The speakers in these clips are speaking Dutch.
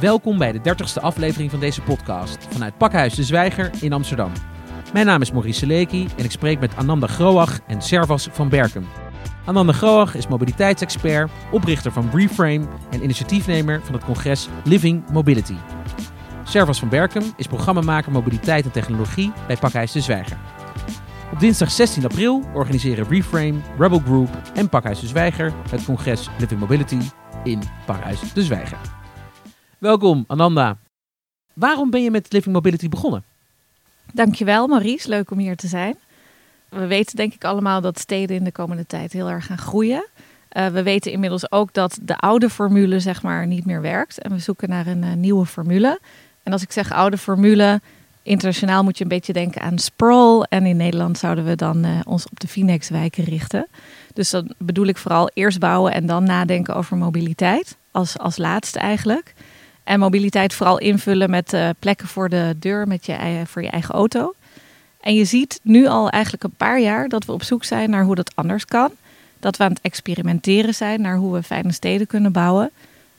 Welkom bij de 30ste aflevering van deze podcast vanuit Pakhuis de Zwijger in Amsterdam. Mijn naam is Maurice Seleki en ik spreek met Ananda Groach en Servas van Berkem. Ananda Groach is mobiliteitsexpert, oprichter van Reframe en initiatiefnemer van het congres Living Mobility. Servas van Berkem is programmamaker mobiliteit en technologie bij Pakhuis de Zwijger. Op dinsdag 16 april organiseren Reframe, Rebel Group en Pakhuis de Zwijger het congres Living Mobility in Pakhuis de Zwijger. Welkom, Ananda. Waarom ben je met Living Mobility begonnen? Dankjewel, Maurice. Leuk om hier te zijn. We weten denk ik allemaal dat steden in de komende tijd heel erg gaan groeien. Uh, we weten inmiddels ook dat de oude formule zeg maar niet meer werkt. En we zoeken naar een uh, nieuwe formule. En als ik zeg oude formule, internationaal moet je een beetje denken aan sprawl. En in Nederland zouden we dan uh, ons op de Finex-wijken richten. Dus dan bedoel ik vooral eerst bouwen en dan nadenken over mobiliteit. Als, als laatste eigenlijk. En mobiliteit vooral invullen met uh, plekken voor de deur met je, voor je eigen auto. En je ziet nu al eigenlijk een paar jaar dat we op zoek zijn naar hoe dat anders kan. Dat we aan het experimenteren zijn naar hoe we fijne steden kunnen bouwen.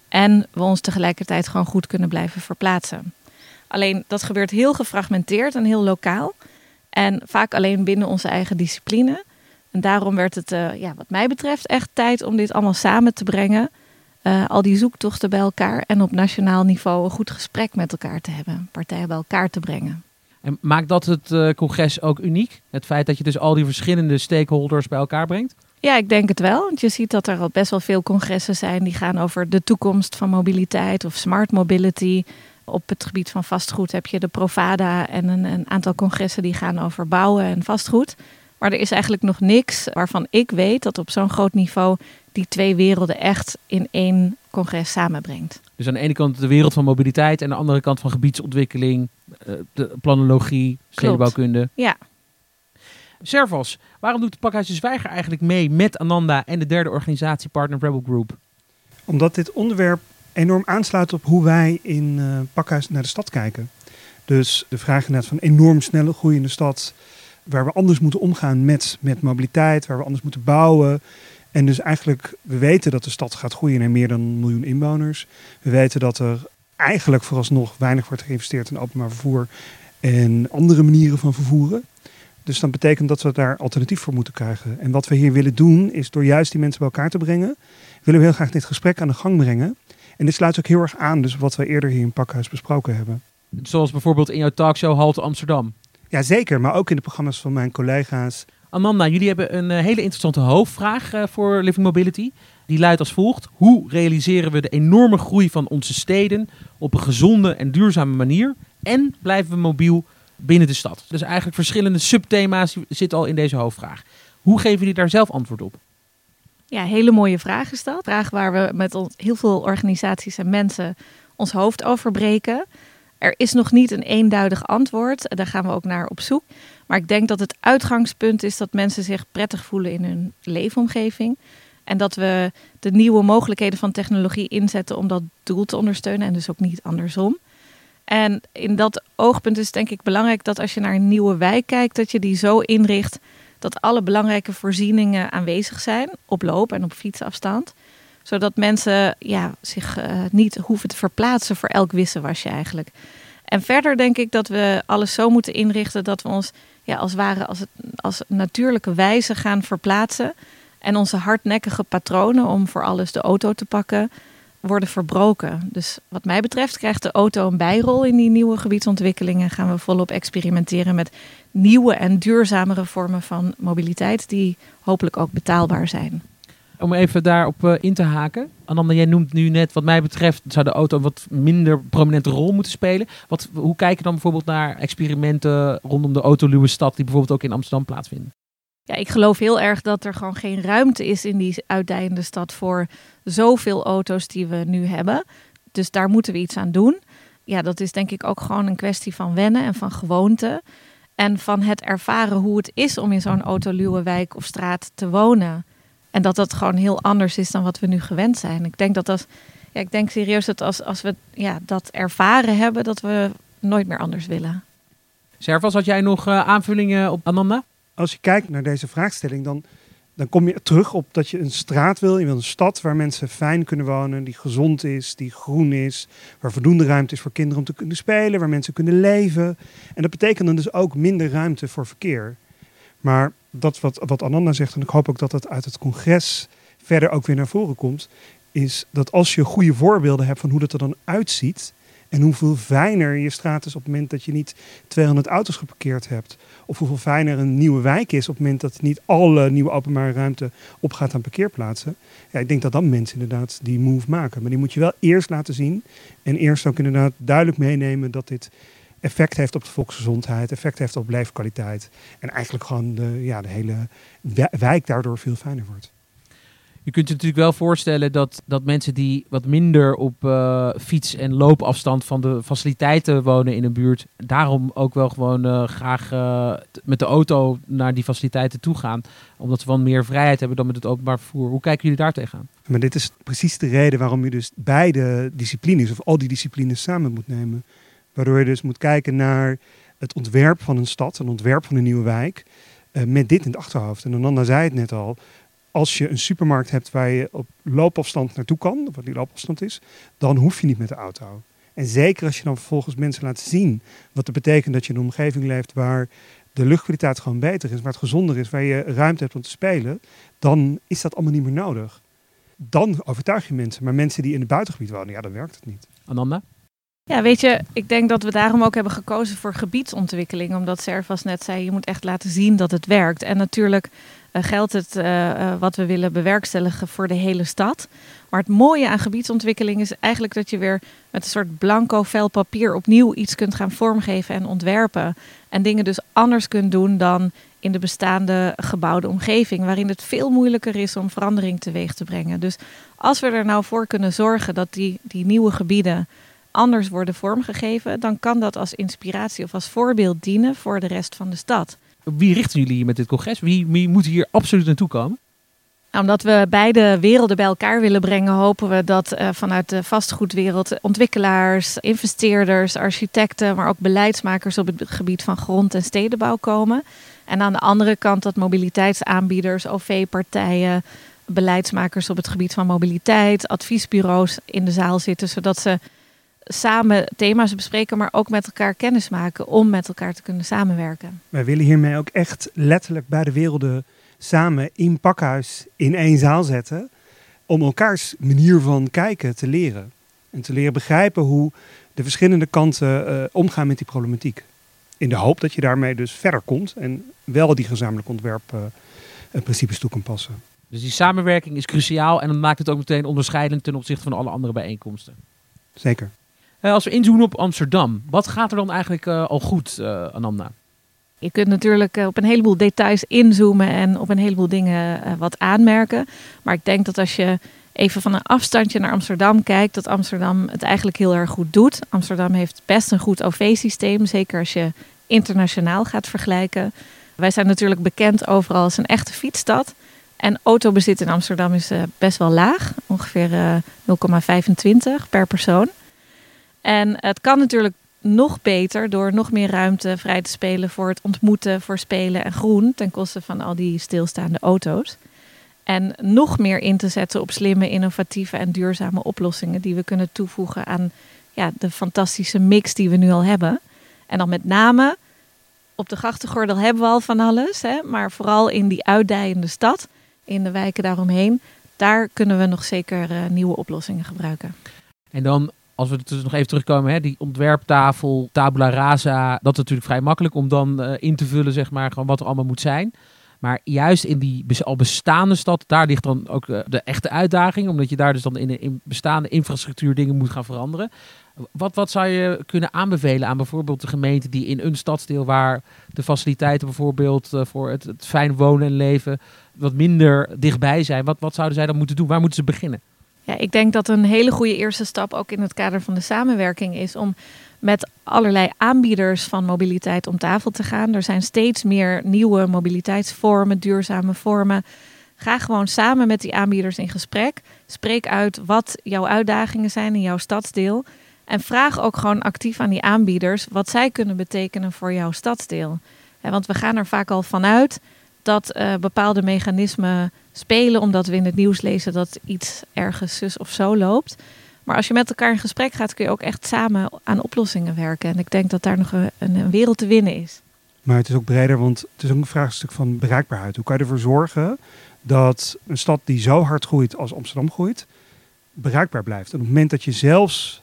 En we ons tegelijkertijd gewoon goed kunnen blijven verplaatsen. Alleen dat gebeurt heel gefragmenteerd en heel lokaal. En vaak alleen binnen onze eigen discipline. En daarom werd het, uh, ja, wat mij betreft, echt tijd om dit allemaal samen te brengen. Uh, al die zoektochten bij elkaar en op nationaal niveau een goed gesprek met elkaar te hebben. Partijen bij elkaar te brengen. En maakt dat het uh, congres ook uniek? Het feit dat je dus al die verschillende stakeholders bij elkaar brengt? Ja, ik denk het wel. Want je ziet dat er al best wel veel congressen zijn die gaan over de toekomst van mobiliteit of smart mobility. Op het gebied van vastgoed heb je de Provada en een, een aantal congressen die gaan over bouwen en vastgoed. Maar er is eigenlijk nog niks waarvan ik weet dat op zo'n groot niveau die twee werelden echt in één congres samenbrengt. Dus aan de ene kant de wereld van mobiliteit en aan de andere kant van gebiedsontwikkeling, eh, de planologie, stedenbouwkunde. Ja. Servos, waarom doet de Pakhuis de Zwijger eigenlijk mee met Ananda en de derde organisatiepartner Rebel Group? Omdat dit onderwerp enorm aansluit op hoe wij in uh, Pakhuis naar de stad kijken. Dus de vraag net van enorm snelle groeiende stad, waar we anders moeten omgaan met, met mobiliteit, waar we anders moeten bouwen. En dus eigenlijk, we weten dat de stad gaat groeien naar meer dan een miljoen inwoners. We weten dat er eigenlijk vooralsnog weinig wordt geïnvesteerd in openbaar vervoer en andere manieren van vervoeren. Dus dat betekent dat we daar alternatief voor moeten krijgen. En wat we hier willen doen, is door juist die mensen bij elkaar te brengen, willen we heel graag dit gesprek aan de gang brengen. En dit sluit ook heel erg aan, dus wat we eerder hier in Pakhuis besproken hebben. Zoals bijvoorbeeld in jouw talkshow Halte Amsterdam. Ja, zeker. Maar ook in de programma's van mijn collega's. Amanda, jullie hebben een uh, hele interessante hoofdvraag uh, voor Living Mobility. Die luidt als volgt. Hoe realiseren we de enorme groei van onze steden op een gezonde en duurzame manier? En blijven we mobiel binnen de stad? Dus eigenlijk verschillende subthema's zitten al in deze hoofdvraag. Hoe geven jullie daar zelf antwoord op? Ja, hele mooie vraag is dat. Vraag waar we met heel veel organisaties en mensen ons hoofd over breken. Er is nog niet een eenduidig antwoord. Daar gaan we ook naar op zoek. Maar ik denk dat het uitgangspunt is dat mensen zich prettig voelen in hun leefomgeving. En dat we de nieuwe mogelijkheden van technologie inzetten om dat doel te ondersteunen en dus ook niet andersom. En in dat oogpunt is het denk ik belangrijk dat als je naar een nieuwe wijk kijkt, dat je die zo inricht dat alle belangrijke voorzieningen aanwezig zijn op loop- en op fietsafstand. Zodat mensen ja, zich uh, niet hoeven te verplaatsen voor elk wisselwasje eigenlijk. En verder denk ik dat we alles zo moeten inrichten dat we ons ja, als ware als, als natuurlijke wijze gaan verplaatsen. En onze hardnekkige patronen om voor alles de auto te pakken, worden verbroken. Dus wat mij betreft krijgt de auto een bijrol in die nieuwe gebiedsontwikkelingen. Gaan we volop experimenteren met nieuwe en duurzamere vormen van mobiliteit die hopelijk ook betaalbaar zijn. Om even daarop uh, in te haken. Ananda, jij noemt nu net, wat mij betreft, zou de auto een wat minder prominente rol moeten spelen. Wat, hoe kijk je dan bijvoorbeeld naar experimenten rondom de autoluwe stad, die bijvoorbeeld ook in Amsterdam plaatsvinden? Ja, ik geloof heel erg dat er gewoon geen ruimte is in die uitdijende stad voor zoveel auto's die we nu hebben. Dus daar moeten we iets aan doen. Ja, dat is denk ik ook gewoon een kwestie van wennen en van gewoonte. En van het ervaren hoe het is om in zo'n autoluwe wijk of straat te wonen. En dat dat gewoon heel anders is dan wat we nu gewend zijn. Ik denk dat dat. Ja, ik denk serieus dat als, als we ja, dat ervaren hebben, dat we nooit meer anders willen. Servas, had jij nog uh, aanvullingen op Amanda? Als je kijkt naar deze vraagstelling, dan, dan kom je terug op dat je een straat wil. Je wil een stad waar mensen fijn kunnen wonen, die gezond is, die groen is, waar voldoende ruimte is voor kinderen om te kunnen spelen, waar mensen kunnen leven. En dat betekent dan dus ook minder ruimte voor verkeer. Maar dat wat, wat Ananda zegt, en ik hoop ook dat dat uit het congres verder ook weer naar voren komt, is dat als je goede voorbeelden hebt van hoe dat er dan uitziet, en hoeveel fijner je straat is op het moment dat je niet 200 auto's geparkeerd hebt. Of hoeveel fijner een nieuwe wijk is op het moment dat niet alle nieuwe openbare ruimte opgaat aan parkeerplaatsen. Ja, ik denk dat dan mensen inderdaad die move maken. Maar die moet je wel eerst laten zien. En eerst ook inderdaad duidelijk meenemen dat dit effect heeft op de volksgezondheid, effect heeft op leefkwaliteit. En eigenlijk gewoon de, ja, de hele wijk daardoor veel fijner wordt. Je kunt je natuurlijk wel voorstellen dat, dat mensen die wat minder op uh, fiets- en loopafstand van de faciliteiten wonen in een buurt, daarom ook wel gewoon uh, graag uh, met de auto naar die faciliteiten toe gaan. Omdat ze van meer vrijheid hebben dan met het openbaar vervoer. Hoe kijken jullie daar tegenaan? Maar dit is precies de reden waarom je dus beide disciplines, of al die disciplines samen moet nemen. Waardoor je dus moet kijken naar het ontwerp van een stad, een ontwerp van een nieuwe wijk. met dit in het achterhoofd. En Ananda zei het net al als je een supermarkt hebt waar je op loopafstand naartoe kan, wat die loopafstand is, dan hoef je niet met de auto. En zeker als je dan vervolgens mensen laat zien wat het betekent dat je in een omgeving leeft waar de luchtkwaliteit gewoon beter is, waar het gezonder is, waar je ruimte hebt om te spelen, dan is dat allemaal niet meer nodig. Dan overtuig je mensen. Maar mensen die in het buitengebied wonen, ja, dan werkt het niet. Ananda? Ja, weet je, ik denk dat we daarom ook hebben gekozen voor gebiedsontwikkeling. Omdat Servas net zei, je moet echt laten zien dat het werkt. En natuurlijk geldt het uh, wat we willen bewerkstelligen voor de hele stad. Maar het mooie aan gebiedsontwikkeling is eigenlijk dat je weer met een soort blanco vel papier opnieuw iets kunt gaan vormgeven en ontwerpen. En dingen dus anders kunt doen dan in de bestaande gebouwde omgeving, waarin het veel moeilijker is om verandering teweeg te brengen. Dus als we er nou voor kunnen zorgen dat die, die nieuwe gebieden anders worden vormgegeven, dan kan dat als inspiratie of als voorbeeld dienen voor de rest van de stad. Wie richten jullie hier met dit congres? Wie, moet hier absoluut naartoe komen? Nou, omdat we beide werelden bij elkaar willen brengen, hopen we dat uh, vanuit de vastgoedwereld ontwikkelaars, investeerders, architecten, maar ook beleidsmakers op het gebied van grond- en stedenbouw komen. En aan de andere kant dat mobiliteitsaanbieders, OV-partijen, beleidsmakers op het gebied van mobiliteit, adviesbureaus in de zaal zitten, zodat ze samen thema's bespreken, maar ook met elkaar kennis maken om met elkaar te kunnen samenwerken. Wij willen hiermee ook echt letterlijk beide werelden samen in pakhuis in één zaal zetten. Om elkaars manier van kijken te leren. En te leren begrijpen hoe de verschillende kanten uh, omgaan met die problematiek. In de hoop dat je daarmee dus verder komt en wel die gezamenlijk ontwerpprincipes uh, toe kan passen. Dus die samenwerking is cruciaal en dat maakt het ook meteen onderscheidend ten opzichte van alle andere bijeenkomsten. Zeker. Uh, als we inzoomen op Amsterdam, wat gaat er dan eigenlijk uh, al goed, uh, Ananda? Je kunt natuurlijk op een heleboel details inzoomen en op een heleboel dingen wat aanmerken. Maar ik denk dat als je even van een afstandje naar Amsterdam kijkt, dat Amsterdam het eigenlijk heel erg goed doet. Amsterdam heeft best een goed OV-systeem, zeker als je internationaal gaat vergelijken. Wij zijn natuurlijk bekend overal als een echte fietsstad. En autobezit in Amsterdam is best wel laag, ongeveer 0,25 per persoon. En het kan natuurlijk nog beter door nog meer ruimte vrij te spelen voor het ontmoeten, voor spelen en groen, ten koste van al die stilstaande auto's. En nog meer in te zetten op slimme, innovatieve en duurzame oplossingen die we kunnen toevoegen aan ja, de fantastische mix die we nu al hebben. En dan met name op de grachtengordel hebben we al van alles, hè, maar vooral in die uitdijende stad, in de wijken daaromheen, daar kunnen we nog zeker uh, nieuwe oplossingen gebruiken. En dan als we dus nog even terugkomen, hè, die ontwerptafel, tabula rasa, dat is natuurlijk vrij makkelijk om dan uh, in te vullen, zeg maar, gewoon wat er allemaal moet zijn. Maar juist in die al bestaande stad, daar ligt dan ook uh, de echte uitdaging, omdat je daar dus dan in de in bestaande infrastructuur dingen moet gaan veranderen. Wat, wat zou je kunnen aanbevelen aan bijvoorbeeld de gemeente die in een stadsdeel waar de faciliteiten bijvoorbeeld uh, voor het, het fijn wonen en leven wat minder dichtbij zijn? Wat, wat zouden zij dan moeten doen? Waar moeten ze beginnen? Ja, ik denk dat een hele goede eerste stap ook in het kader van de samenwerking is om met allerlei aanbieders van mobiliteit om tafel te gaan. Er zijn steeds meer nieuwe mobiliteitsvormen, duurzame vormen. Ga gewoon samen met die aanbieders in gesprek. Spreek uit wat jouw uitdagingen zijn in jouw stadsdeel. En vraag ook gewoon actief aan die aanbieders wat zij kunnen betekenen voor jouw stadsdeel. want we gaan er vaak al vanuit dat uh, bepaalde mechanismen spelen, omdat we in het nieuws lezen dat iets ergens zus of zo loopt. Maar als je met elkaar in gesprek gaat, kun je ook echt samen aan oplossingen werken. En ik denk dat daar nog een, wereld te winnen is. Maar het is ook breder, want het is ook een vraagstuk van bereikbaarheid. Hoe kan je ervoor zorgen dat een stad die zo hard groeit als Amsterdam groeit, bereikbaar blijft? En op het moment dat je zelfs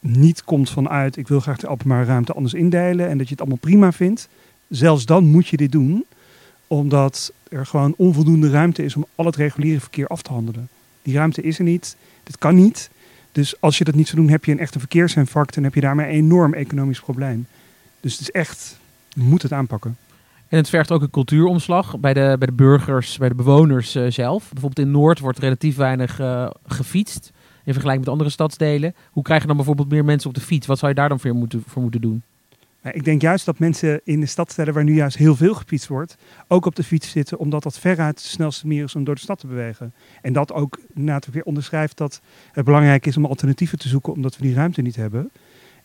niet komt vanuit, ik wil graag de openbare ruimte anders indelen en dat je het allemaal prima vindt, zelfs dan moet je dit doen, omdat er gewoon onvoldoende ruimte is om al het reguliere verkeer af te handelen. Die ruimte is er niet, dit kan niet. Dus als je dat niet zou doen, heb je een echte verkeersinfarct en heb je daarmee een enorm economisch probleem. Dus het is echt, je moet het aanpakken. En het vergt ook een cultuuromslag bij de, bij de burgers, bij de bewoners uh, zelf. Bijvoorbeeld in Noord wordt relatief weinig uh, gefietst in vergelijking met andere stadsdelen. Hoe krijg je dan bijvoorbeeld meer mensen op de fiets? Wat zou je daar dan voor moeten, voor moeten doen? Ik denk juist dat mensen in de stadstellen waar nu juist heel veel gefietst wordt, ook op de fiets zitten, omdat dat veruit de snelste manier is om door de stad te bewegen. En dat ook inderdaad weer onderschrijft dat het belangrijk is om alternatieven te zoeken, omdat we die ruimte niet hebben.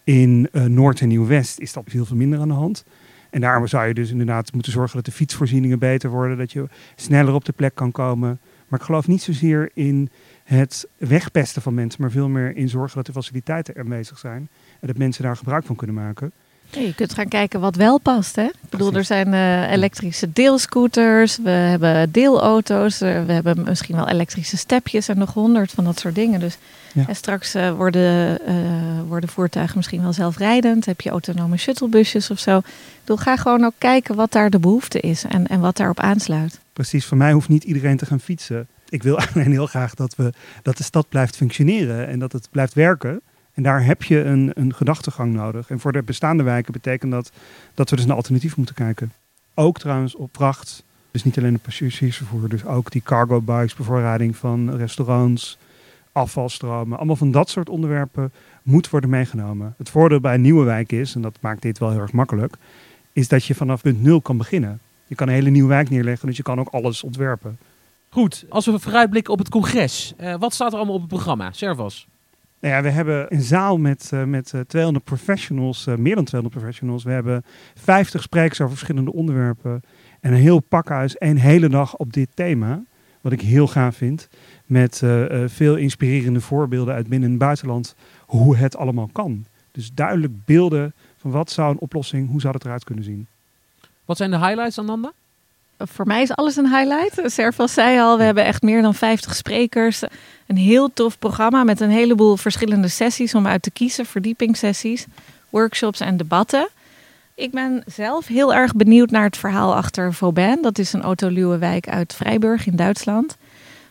In uh, Noord en Nieuw-West is dat veel, veel minder aan de hand. En daarom zou je dus inderdaad moeten zorgen dat de fietsvoorzieningen beter worden, dat je sneller op de plek kan komen. Maar ik geloof niet zozeer in het wegpesten van mensen, maar veel meer in zorgen dat de faciliteiten er bezig zijn en dat mensen daar gebruik van kunnen maken. Je kunt gaan kijken wat wel past. Hè? Ik bedoel, er zijn uh, elektrische deelscooters, we hebben deelauto's, we hebben misschien wel elektrische stepjes en nog honderd van dat soort dingen. Dus ja. straks uh, worden, worden voertuigen misschien wel zelfrijdend. Heb je autonome shuttlebusjes of zo. Ik bedoel, ga gewoon ook kijken wat daar de behoefte is en, en wat daarop aansluit. Precies, voor mij hoeft niet iedereen te gaan fietsen. Ik wil alleen heel graag dat, we, dat de stad blijft functioneren en dat het blijft werken. En daar heb je een, een gedachtegang nodig. En voor de bestaande wijken betekent dat dat we dus naar alternatief moeten kijken. Ook trouwens op vracht. Dus niet alleen de passagiersvervoer, dus ook die cargo bikes, bevoorrading van restaurants, afvalstromen. Allemaal van dat soort onderwerpen moet worden meegenomen. Het voordeel bij een nieuwe wijk is, en dat maakt dit wel heel erg makkelijk, is dat je vanaf punt nul kan beginnen. Je kan een hele nieuwe wijk neerleggen, dus je kan ook alles ontwerpen. Goed, als we vooruitblikken op het congres, uh, wat staat er allemaal op het programma? Servas? Nou ja, we hebben een zaal met, uh, met uh, 200 professionals, meer dan 200 professionals. We hebben 50 sprekers over verschillende onderwerpen. En een heel pakhuis, een hele dag op dit thema. Wat ik heel gaaf vind. Met veel inspirerende voorbeelden uit binnen- en buitenland. Hoe het allemaal kan. Dus duidelijk beelden van wat zou een oplossing, hoe zou het eruit kunnen zien. Wat zijn de highlights, Ananda? voor mij is alles een highlight. Servas zei al, we hebben echt meer dan 50 sprekers. Een heel tof programma met een heleboel verschillende sessies om uit te kiezen. Verdiepingssessies, workshops en debatten. Ik ben zelf heel erg benieuwd naar het verhaal achter Vauban. Dat is een autoluwe wijk uit Vrijburg in Duitsland.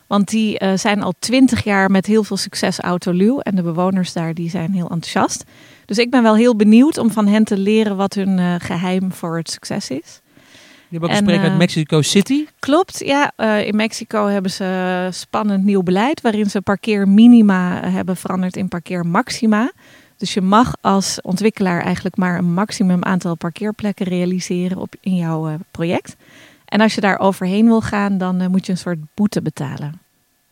Want die uh, zijn al twintig jaar met heel veel succes autoluw. En de bewoners daar die zijn heel enthousiast. Dus ik ben wel heel benieuwd om van hen te leren wat hun uh, geheim voor het succes is. Je hebt ook gesprek uit Mexico City. Klopt, ja. Uh, in Mexico hebben ze spannend nieuw beleid waarin ze parkeerminima hebben veranderd in parkeermaxima. Dus je mag als ontwikkelaar eigenlijk maar een maximum aantal parkeerplekken realiseren op, in jouw uh, project. En als je daar overheen wil gaan, dan uh, moet je een soort boete betalen.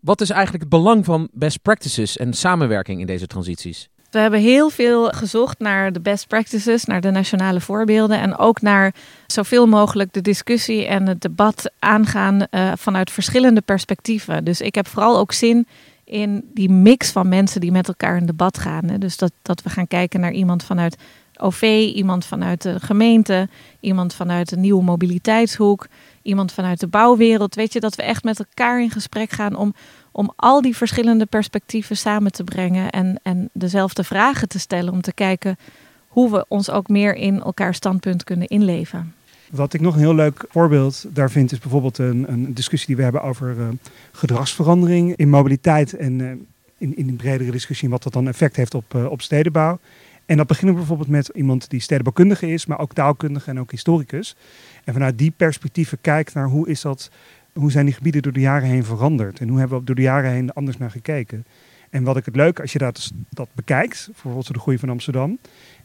Wat is eigenlijk het belang van best practices en samenwerking in deze transities? We hebben heel veel gezocht naar de best practices, naar de nationale voorbeelden en ook naar zoveel mogelijk de discussie en het debat aangaan uh, vanuit verschillende perspectieven. Dus ik heb vooral ook zin in die mix van mensen die met elkaar in debat gaan. Hè. Dus dat, dat we gaan kijken naar iemand vanuit OV, iemand vanuit de gemeente, iemand vanuit de nieuwe mobiliteitshoek, iemand vanuit de bouwwereld. Weet je, dat we echt met elkaar in gesprek gaan om om al die verschillende perspectieven samen te brengen en, en dezelfde vragen te stellen om te kijken hoe we ons ook meer in elkaar standpunt kunnen inleven. Wat ik nog een heel leuk voorbeeld daar vind, is bijvoorbeeld een, een discussie die we hebben over uh, gedragsverandering in mobiliteit en uh, in, in een bredere discussie wat dat dan effect heeft op, uh, op stedenbouw. En dat beginnen we bijvoorbeeld met iemand die stedenbouwkundige is, maar ook taalkundige en ook historicus. En vanuit die perspectieven kijkt naar hoe is dat hoe zijn die gebieden door de jaren heen veranderd? En hoe hebben we door de jaren heen anders naar gekeken? En wat ik het leuk, als je dat, dat bekijkt, bijvoorbeeld de groei van Amsterdam,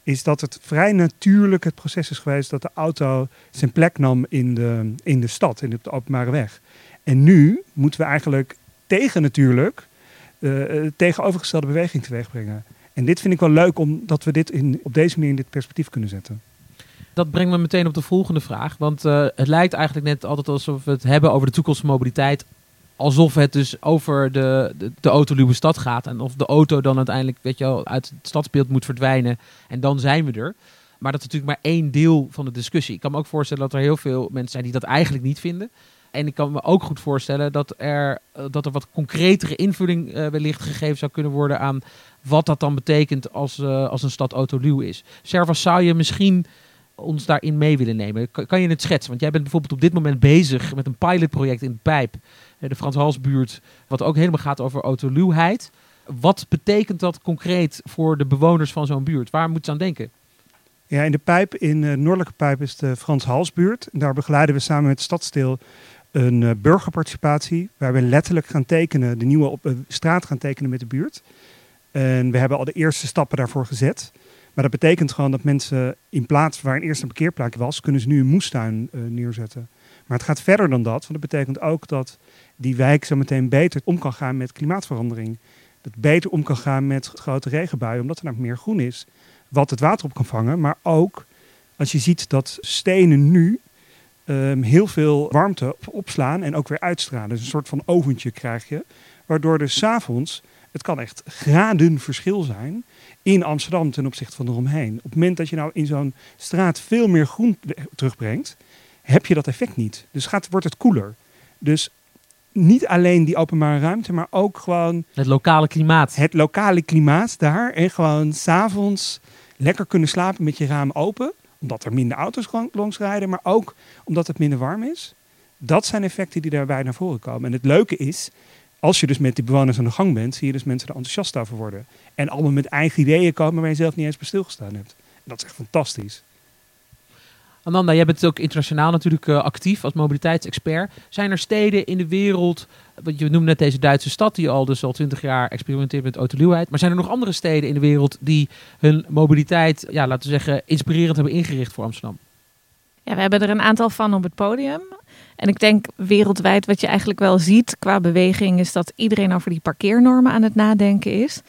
is dat het vrij natuurlijk het proces is geweest dat de auto zijn plek nam in de, in de stad, in de openbare weg. En nu moeten we eigenlijk tegen natuurlijk uh, tegenovergestelde beweging teweeg brengen. En dit vind ik wel leuk omdat we dit in, op deze manier in dit perspectief kunnen zetten. Dat brengt me meteen op de volgende vraag. Want uh, het lijkt eigenlijk net altijd alsof we het hebben over de toekomst van mobiliteit. Alsof het dus over de, de, de autoluwe stad gaat. En of de auto dan uiteindelijk weet je wel, uit het stadsbeeld moet verdwijnen. En dan zijn we er. Maar dat is natuurlijk maar één deel van de discussie. Ik kan me ook voorstellen dat er heel veel mensen zijn die dat eigenlijk niet vinden. En ik kan me ook goed voorstellen dat er, eh, dat er wat concretere invulling uh, wellicht gegeven zou kunnen worden aan wat dat dan betekent als, uh, als een stad autoluw is. Servas, zou je misschien ons daarin mee willen nemen? Kan, je het schetsen? Want jij bent bijvoorbeeld op dit moment bezig met een pilotproject in de Pijp, de Frans Halsbuurt, wat ook helemaal gaat over autoluwheid. Wat betekent dat concreet voor de bewoners van zo'n buurt? Waar moet je aan denken? Ja, in de Pijp, in de Noordelijke Pijp, is de Frans Halsbuurt. Daar begeleiden we samen met Stadstil een uh, burgerparticipatie, waar we letterlijk gaan tekenen, de nieuwe op, uh, straat gaan tekenen met de buurt. En we hebben al de eerste stappen daarvoor gezet. Maar dat betekent gewoon dat mensen in plaats waar een eerste een parkeerplek was, kunnen ze nu een moestuin uh, neerzetten. Maar het gaat verder dan dat, want dat betekent ook dat die wijk zo meteen beter om kan gaan met klimaatverandering. Dat beter om kan gaan met grote regenbuien, omdat er namelijk meer groen is, wat het water op kan vangen. Maar ook als je ziet dat stenen nu um, heel veel warmte opslaan en ook weer uitstralen. Dus een soort van oventje krijg je, waardoor dus s'avonds, het kan echt graden verschil zijn in Amsterdam ten opzichte van eromheen. Op het moment dat je nou in zo'n straat veel meer groen terugbrengt, heb je dat effect niet. Dus gaat, wordt het koeler. Dus niet alleen die openbare ruimte, maar ook gewoon... Het lokale klimaat. Het lokale klimaat daar. En gewoon s'avonds lekker kunnen slapen met je raam open omdat er minder auto's langs rijden, maar ook omdat het minder warm is. Dat zijn effecten die daarbij naar voren komen. En het leuke is, als je dus met die bewoners aan de gang bent, zie je dus mensen er enthousiast over worden. En allemaal met eigen ideeën komen waar je zelf niet eens bij stilgestaan hebt. dat is echt fantastisch. Ananda, jij bent ook internationaal natuurlijk uh, actief als mobiliteitsexpert. Zijn er steden in de wereld, want je noemde net deze Duitse stad die al dus al twintig jaar experimenteert met autoluwheid. Maar zijn er nog andere steden in de wereld die hun mobiliteit, ja, laten we zeggen, inspirerend hebben ingericht voor Amsterdam? Ja, we hebben er een aantal van op het podium. En ik denk wereldwijd wat je eigenlijk wel ziet qua beweging is dat iedereen over die parkeernormen aan het nadenken is.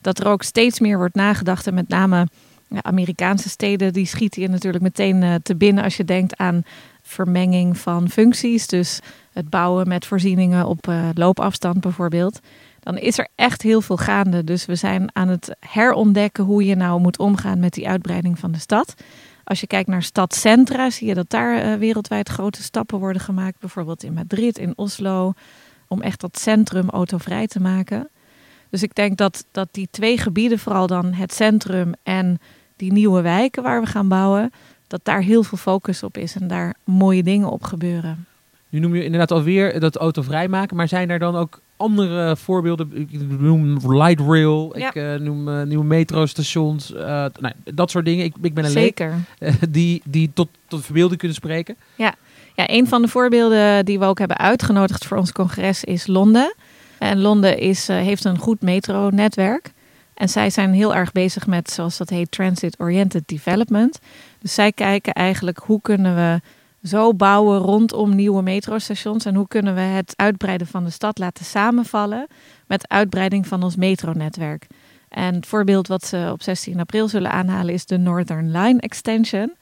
Dat er ook steeds meer wordt nagedacht en met name ja, Amerikaanse steden die schieten je natuurlijk meteen uh, te binnen als je denkt aan vermenging van functies. Dus het bouwen met voorzieningen op uh, loopafstand bijvoorbeeld. Dan is er echt heel veel gaande. Dus we zijn aan het herontdekken hoe je nou moet omgaan met die uitbreiding van de stad. Als je kijkt naar stadcentra, zie je dat daar uh, wereldwijd grote stappen worden gemaakt. Bijvoorbeeld in Madrid, in Oslo. Om echt dat centrum autovrij te maken. Dus ik denk dat, dat die twee gebieden, vooral dan het centrum en die nieuwe wijken waar we gaan bouwen, dat daar heel veel focus op is en daar mooie dingen op gebeuren. Nu noem je inderdaad alweer dat autovrij maken, maar zijn er dan ook andere voorbeelden? Ik noem light rail, ik uh, noem uh, nieuwe metrostations, uh, nou, dat soort dingen. Ik, ik ben een Zeker. leek die, die tot, tot verbeelding kunnen spreken. Ja. ja, een van de voorbeelden die we ook hebben uitgenodigd voor ons congres is Londen. En Londen is, heeft een goed metronetwerk. En zij zijn heel erg bezig met, zoals dat heet, transit-oriented development. Dus zij kijken eigenlijk hoe kunnen we zo bouwen rondom nieuwe metrostations en hoe kunnen we het uitbreiden van de stad laten samenvallen met uitbreiding van ons metronetwerk. En het voorbeeld wat ze op 16 april zullen aanhalen is de Northern Line Extension.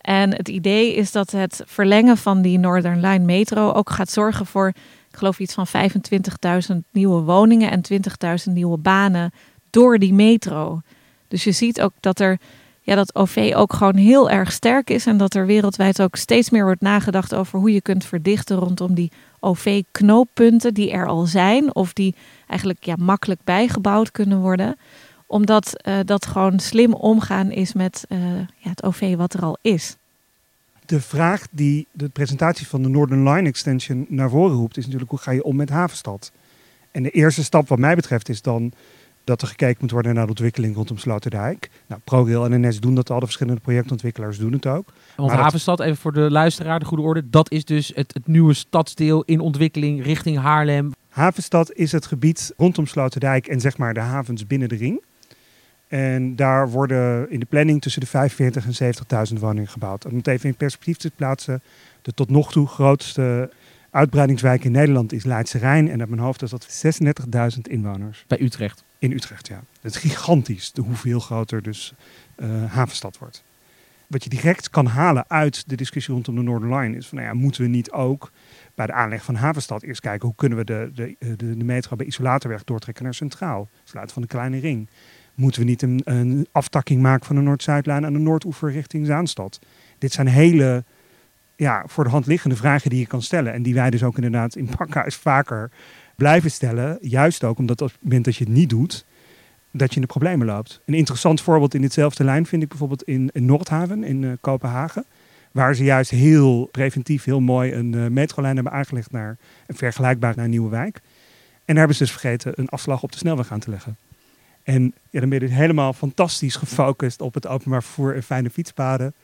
En het idee is dat het verlengen van die Northern Line metro ook gaat zorgen voor, ik geloof iets van 25.000 nieuwe woningen en 20.000 nieuwe banen door die metro. Dus je ziet ook dat er ja, dat OV ook gewoon heel erg sterk is. En dat er wereldwijd ook steeds meer wordt nagedacht over hoe je kunt verdichten rondom die OV-knooppunten die er al zijn. Of die eigenlijk ja, makkelijk bijgebouwd kunnen worden. Omdat uh, dat gewoon slim omgaan is met uh, ja, het OV wat er al is. De vraag die de presentatie van de Northern Line Extension naar voren roept, is natuurlijk hoe ga je om met Havenstad? En de eerste stap wat mij betreft is dan dat er gekeken moet worden naar de ontwikkeling rondom Sloterdijk. Nou, ProRail en NS doen dat al, de verschillende projectontwikkelaars doen het ook. Want maar Havenstad, even voor de luisteraar, de goede orde, dat is dus het, het nieuwe stadsdeel in ontwikkeling richting Haarlem. Havenstad is het gebied rondom Sloterdijk en zeg maar de havens binnen de ring. En daar worden in de planning tussen de 45.000 en 70.000 woningen gebouwd. Om het even in perspectief te plaatsen, de tot nog toe grootste uitbreidingswijk in Nederland is Leidse Rijn. En op mijn hoofd is dat 36.000 inwoners. Bij Utrecht? In Utrecht, ja. Het is gigantisch de hoeveel groter dus uh, Havenstad wordt. wat je direct kan halen uit de discussie rondom de Northern Line is van, nou ja, moeten we niet ook bij de aanleg van Havenstad eerst kijken hoe kunnen we de, de, de, de metro bij Isolatorweg doortrekken naar Centraal, sluiten van de kleine ring. Moeten we niet een, een aftakking maken van de Noord-Zuidlijn aan de Noordoever richting Zaanstad? Dit zijn hele ja, voor de hand liggende vragen die je kan stellen. En die wij dus ook inderdaad in Pakhuis vaker blijven stellen. Juist ook omdat op het moment dat je het niet doet, dat je in de problemen loopt. Een interessant voorbeeld in ditzelfde lijn vind ik bijvoorbeeld in, Noordhaven in uh, Kopenhagen. Waar ze juist heel preventief, heel mooi een uh, metrolijn hebben aangelegd naar een vergelijkbaar naar Nieuwe Wijk. En daar hebben ze dus vergeten een afslag op de snelweg aan te leggen. En ja, dan ben je dus helemaal fantastisch gefocust op het openbaar vervoer en fijne fietspaden.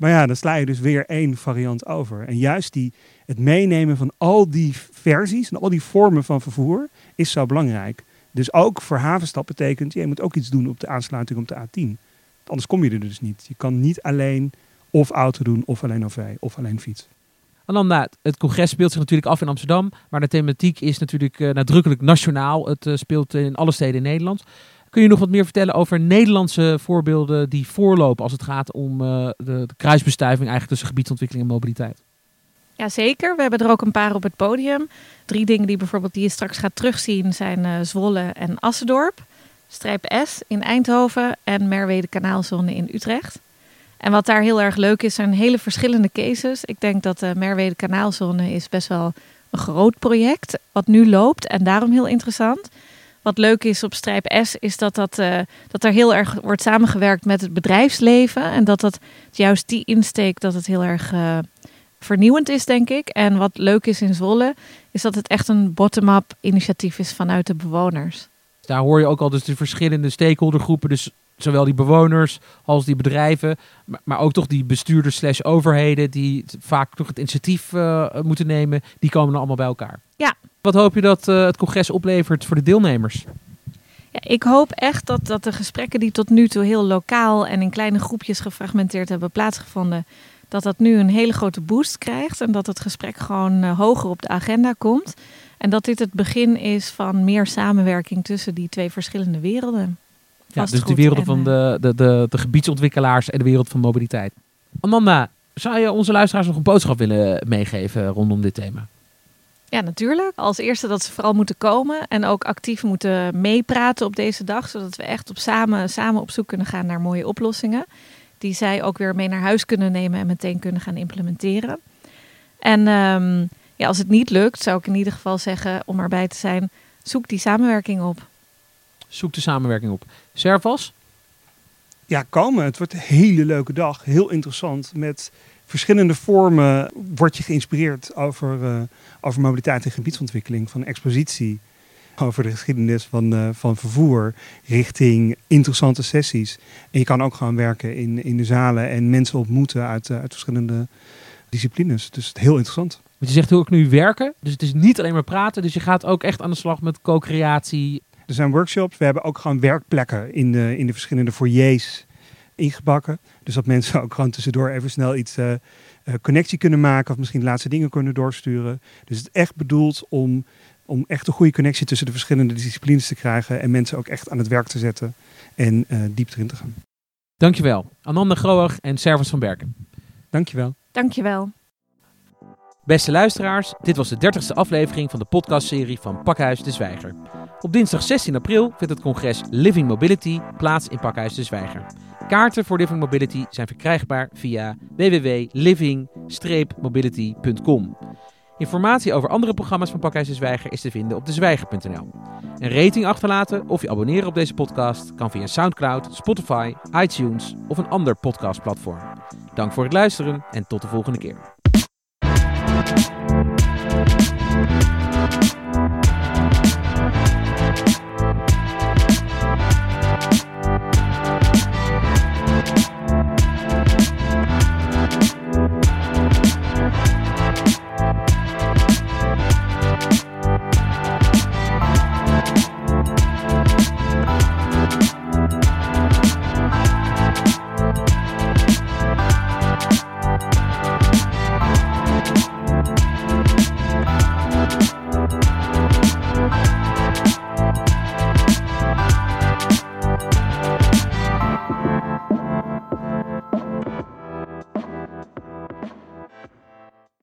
Maar ja, dan sla je dus weer één variant over. En juist die, het meenemen van al die versies en al die vormen van vervoer is zo belangrijk. Dus ook voor havenstad betekent, je moet ook iets doen op de aansluiting op de A10. Anders kom je er dus niet. Je kan niet alleen of auto doen, of alleen OV, of alleen fiets. Ananda, het congres speelt zich natuurlijk af in Amsterdam, maar de thematiek is natuurlijk uh, nadrukkelijk nationaal. Het uh, speelt in alle steden in Nederland. Kun je nog wat meer vertellen over Nederlandse voorbeelden die voorlopen als het gaat om uh, de, de, kruisbestuiving eigenlijk tussen gebiedsontwikkeling en mobiliteit? Jazeker, we hebben er ook een paar op het podium. Drie dingen die bijvoorbeeld die je straks gaat terugzien zijn uh, Zwolle en Assendorp, Strijp S in Eindhoven en Merwede Kanaalzone in Utrecht. En wat daar heel erg leuk is, zijn hele verschillende cases. Ik denk dat de Merwede Kanaalzone is best wel een groot project wat nu loopt en daarom heel interessant. Wat leuk is op Strijp S is dat, dat, uh, dat er heel erg wordt samengewerkt met het bedrijfsleven. En dat dat juist die insteek dat het heel erg uh, vernieuwend is, denk ik. En wat leuk is in Zwolle, is dat het echt een bottom-up initiatief is vanuit de bewoners. Daar hoor je ook al dus de verschillende stakeholdergroepen. Dus zowel die bewoners als die bedrijven, maar, ook toch die bestuurders slash overheden die vaak toch het initiatief uh, moeten nemen, die komen dan allemaal bij elkaar. Ja. Wat hoop je dat uh, het congres oplevert voor de deelnemers? Ja, ik hoop echt dat, dat de gesprekken die tot nu toe heel lokaal en in kleine groepjes gefragmenteerd hebben plaatsgevonden, dat dat nu een hele grote boost krijgt en dat het gesprek gewoon uh, hoger op de agenda komt. En dat dit het begin is van meer samenwerking tussen die twee verschillende werelden. Ja, dus de wereld van de, de, de, de gebiedsontwikkelaars en de wereld van mobiliteit. Amanda, zou je onze luisteraars nog een boodschap willen meegeven rondom dit thema? Ja, natuurlijk. Als eerste dat ze vooral moeten komen en ook actief moeten meepraten op deze dag, zodat we echt op samen, samen op zoek kunnen gaan naar mooie oplossingen. Die zij ook weer mee naar huis kunnen nemen en meteen kunnen gaan implementeren. En um, ja, als het niet lukt, zou ik in ieder geval zeggen om erbij te zijn, zoek die samenwerking op. Zoek de samenwerking op. Servas? Ja, komen. Het wordt een hele leuke dag. Heel interessant. Met verschillende vormen word je geïnspireerd over, uh, over mobiliteit en gebiedsontwikkeling. Van expositie, over de geschiedenis van, uh, van vervoer, richting interessante sessies. En je kan ook gaan werken in, in de zalen en mensen ontmoeten uit, uh, uit verschillende disciplines. Dus heel interessant. Want je zegt ook nu werken, dus het is niet alleen maar praten. Dus je gaat ook echt aan de slag met co-creatie. Er zijn workshops. We hebben ook gewoon werkplekken in de, in de verschillende foyers ingebakken. Dus dat mensen ook gewoon tussendoor even snel iets uh, uh, connectie kunnen maken. Of misschien de laatste dingen kunnen doorsturen. Dus het is echt bedoeld om, om echt een goede connectie tussen de verschillende disciplines te krijgen. En mensen ook echt aan het werk te zetten. En uh, diep erin te gaan. Dankjewel. Ananda Groag en Servus van Berken. Dankjewel. Dankjewel. Beste luisteraars, dit was de 30ste aflevering van de podcastserie van Pakhuis de Zwijger. Op dinsdag 16 april vindt het congres Living Mobility plaats in Pakhuis de Zwijger. Kaarten voor Living Mobility zijn verkrijgbaar via www.living-mobility.com. Informatie over andere programma's van Pakhuis Zwijger is te vinden op dezwijger.nl. Een rating achterlaten of je abonneren op deze podcast kan via Soundcloud, Spotify, iTunes of een ander podcastplatform. Dank voor het luisteren en tot de volgende keer.